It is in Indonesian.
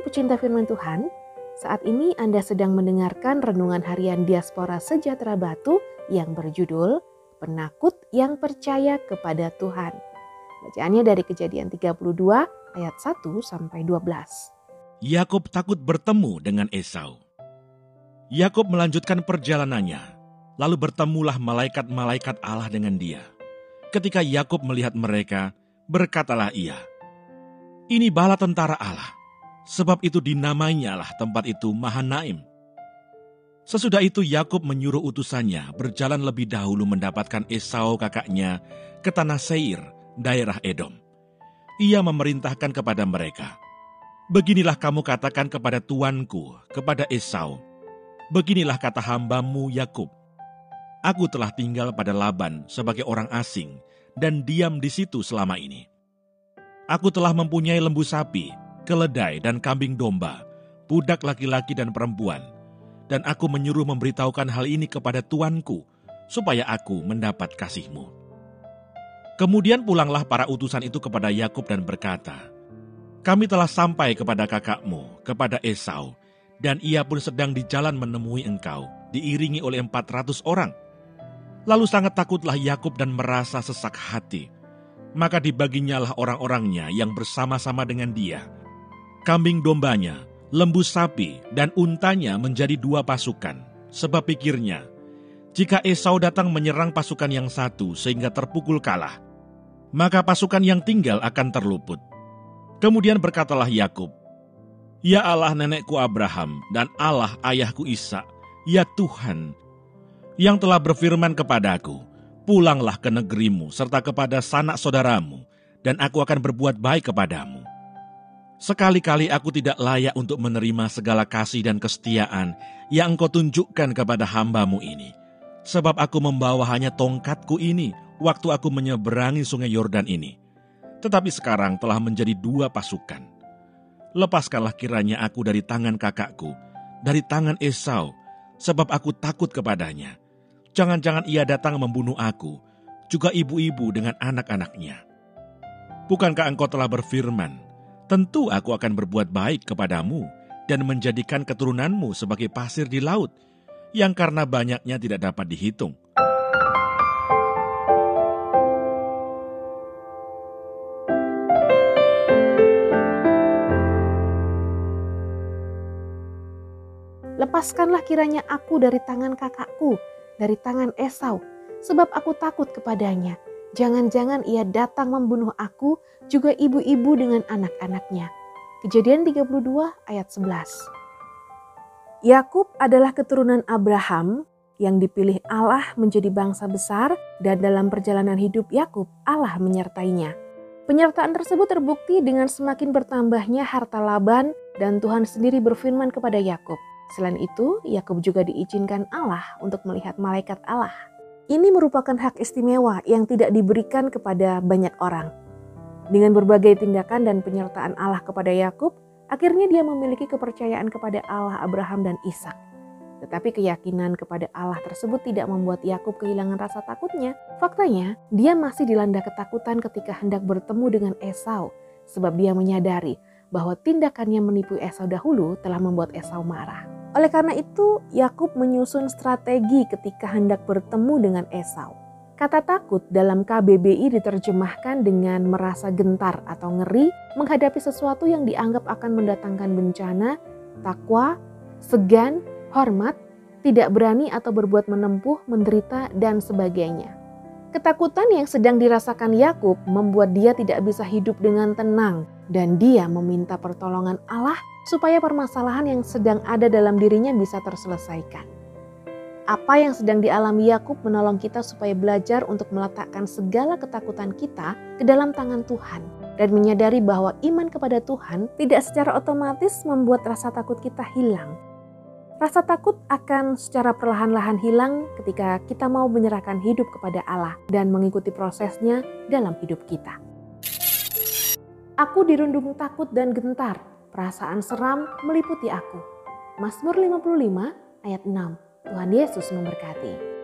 pecinta firman Tuhan, saat ini Anda sedang mendengarkan renungan harian Diaspora Sejahtera Batu yang berjudul Penakut yang Percaya kepada Tuhan. Bacaannya dari kejadian 32 ayat 1 sampai 12. Yakub takut bertemu dengan Esau. Yakub melanjutkan perjalanannya, lalu bertemulah malaikat-malaikat Allah dengan dia. Ketika Yakub melihat mereka, berkatalah ia, "Ini bala tentara Allah." Sebab itu dinamainya lah tempat itu Mahanaim. Sesudah itu Yakub menyuruh utusannya berjalan lebih dahulu mendapatkan Esau kakaknya ke tanah Seir, daerah Edom. Ia memerintahkan kepada mereka, Beginilah kamu katakan kepada tuanku, kepada Esau, Beginilah kata hambamu Yakub, Aku telah tinggal pada Laban sebagai orang asing dan diam di situ selama ini. Aku telah mempunyai lembu sapi, keledai dan kambing domba, budak laki-laki dan perempuan. Dan aku menyuruh memberitahukan hal ini kepada tuanku, supaya aku mendapat kasihmu. Kemudian pulanglah para utusan itu kepada Yakub dan berkata, Kami telah sampai kepada kakakmu, kepada Esau, dan ia pun sedang di jalan menemui engkau, diiringi oleh empat ratus orang. Lalu sangat takutlah Yakub dan merasa sesak hati. Maka dibaginyalah orang-orangnya yang bersama-sama dengan dia, kambing dombanya, lembu sapi, dan untanya menjadi dua pasukan. Sebab pikirnya, jika Esau datang menyerang pasukan yang satu sehingga terpukul kalah, maka pasukan yang tinggal akan terluput. Kemudian berkatalah Yakub, Ya Allah nenekku Abraham dan Allah ayahku Ishak, ya Tuhan, yang telah berfirman kepadaku, pulanglah ke negerimu serta kepada sanak saudaramu, dan aku akan berbuat baik kepadamu. Sekali-kali aku tidak layak untuk menerima segala kasih dan kesetiaan yang engkau tunjukkan kepada hambamu ini. Sebab aku membawa hanya tongkatku ini waktu aku menyeberangi sungai Yordan ini. Tetapi sekarang telah menjadi dua pasukan. Lepaskanlah kiranya aku dari tangan kakakku, dari tangan Esau, sebab aku takut kepadanya. Jangan-jangan ia datang membunuh aku, juga ibu-ibu dengan anak-anaknya. Bukankah engkau telah berfirman, tentu aku akan berbuat baik kepadamu dan menjadikan keturunanmu sebagai pasir di laut, yang karena banyaknya tidak dapat dihitung. Lepaskanlah kiranya aku dari tangan kakakku, dari tangan Esau, sebab aku takut kepadanya Jangan-jangan ia datang membunuh aku, juga ibu-ibu dengan anak-anaknya. Kejadian 32 ayat 11. Yakub adalah keturunan Abraham yang dipilih Allah menjadi bangsa besar dan dalam perjalanan hidup Yakub Allah menyertainya. Penyertaan tersebut terbukti dengan semakin bertambahnya harta Laban dan Tuhan sendiri berfirman kepada Yakub. Selain itu, Yakub juga diizinkan Allah untuk melihat malaikat Allah ini merupakan hak istimewa yang tidak diberikan kepada banyak orang. Dengan berbagai tindakan dan penyertaan Allah kepada Yakub, akhirnya dia memiliki kepercayaan kepada Allah Abraham dan Ishak. Tetapi keyakinan kepada Allah tersebut tidak membuat Yakub kehilangan rasa takutnya. Faktanya, dia masih dilanda ketakutan ketika hendak bertemu dengan Esau, sebab dia menyadari bahwa tindakannya menipu Esau dahulu telah membuat Esau marah. Oleh karena itu, Yakub menyusun strategi ketika hendak bertemu dengan Esau. Kata takut dalam KBBI diterjemahkan dengan merasa gentar atau ngeri menghadapi sesuatu yang dianggap akan mendatangkan bencana, takwa, segan, hormat, tidak berani atau berbuat menempuh, menderita, dan sebagainya. Ketakutan yang sedang dirasakan Yakub membuat dia tidak bisa hidup dengan tenang, dan dia meminta pertolongan Allah supaya permasalahan yang sedang ada dalam dirinya bisa terselesaikan. Apa yang sedang dialami Yakub menolong kita supaya belajar untuk meletakkan segala ketakutan kita ke dalam tangan Tuhan dan menyadari bahwa iman kepada Tuhan tidak secara otomatis membuat rasa takut kita hilang, Rasa takut akan secara perlahan-lahan hilang ketika kita mau menyerahkan hidup kepada Allah dan mengikuti prosesnya dalam hidup kita. Aku dirundung takut dan gentar, perasaan seram meliputi aku. Mazmur 55 ayat 6. Tuhan Yesus memberkati.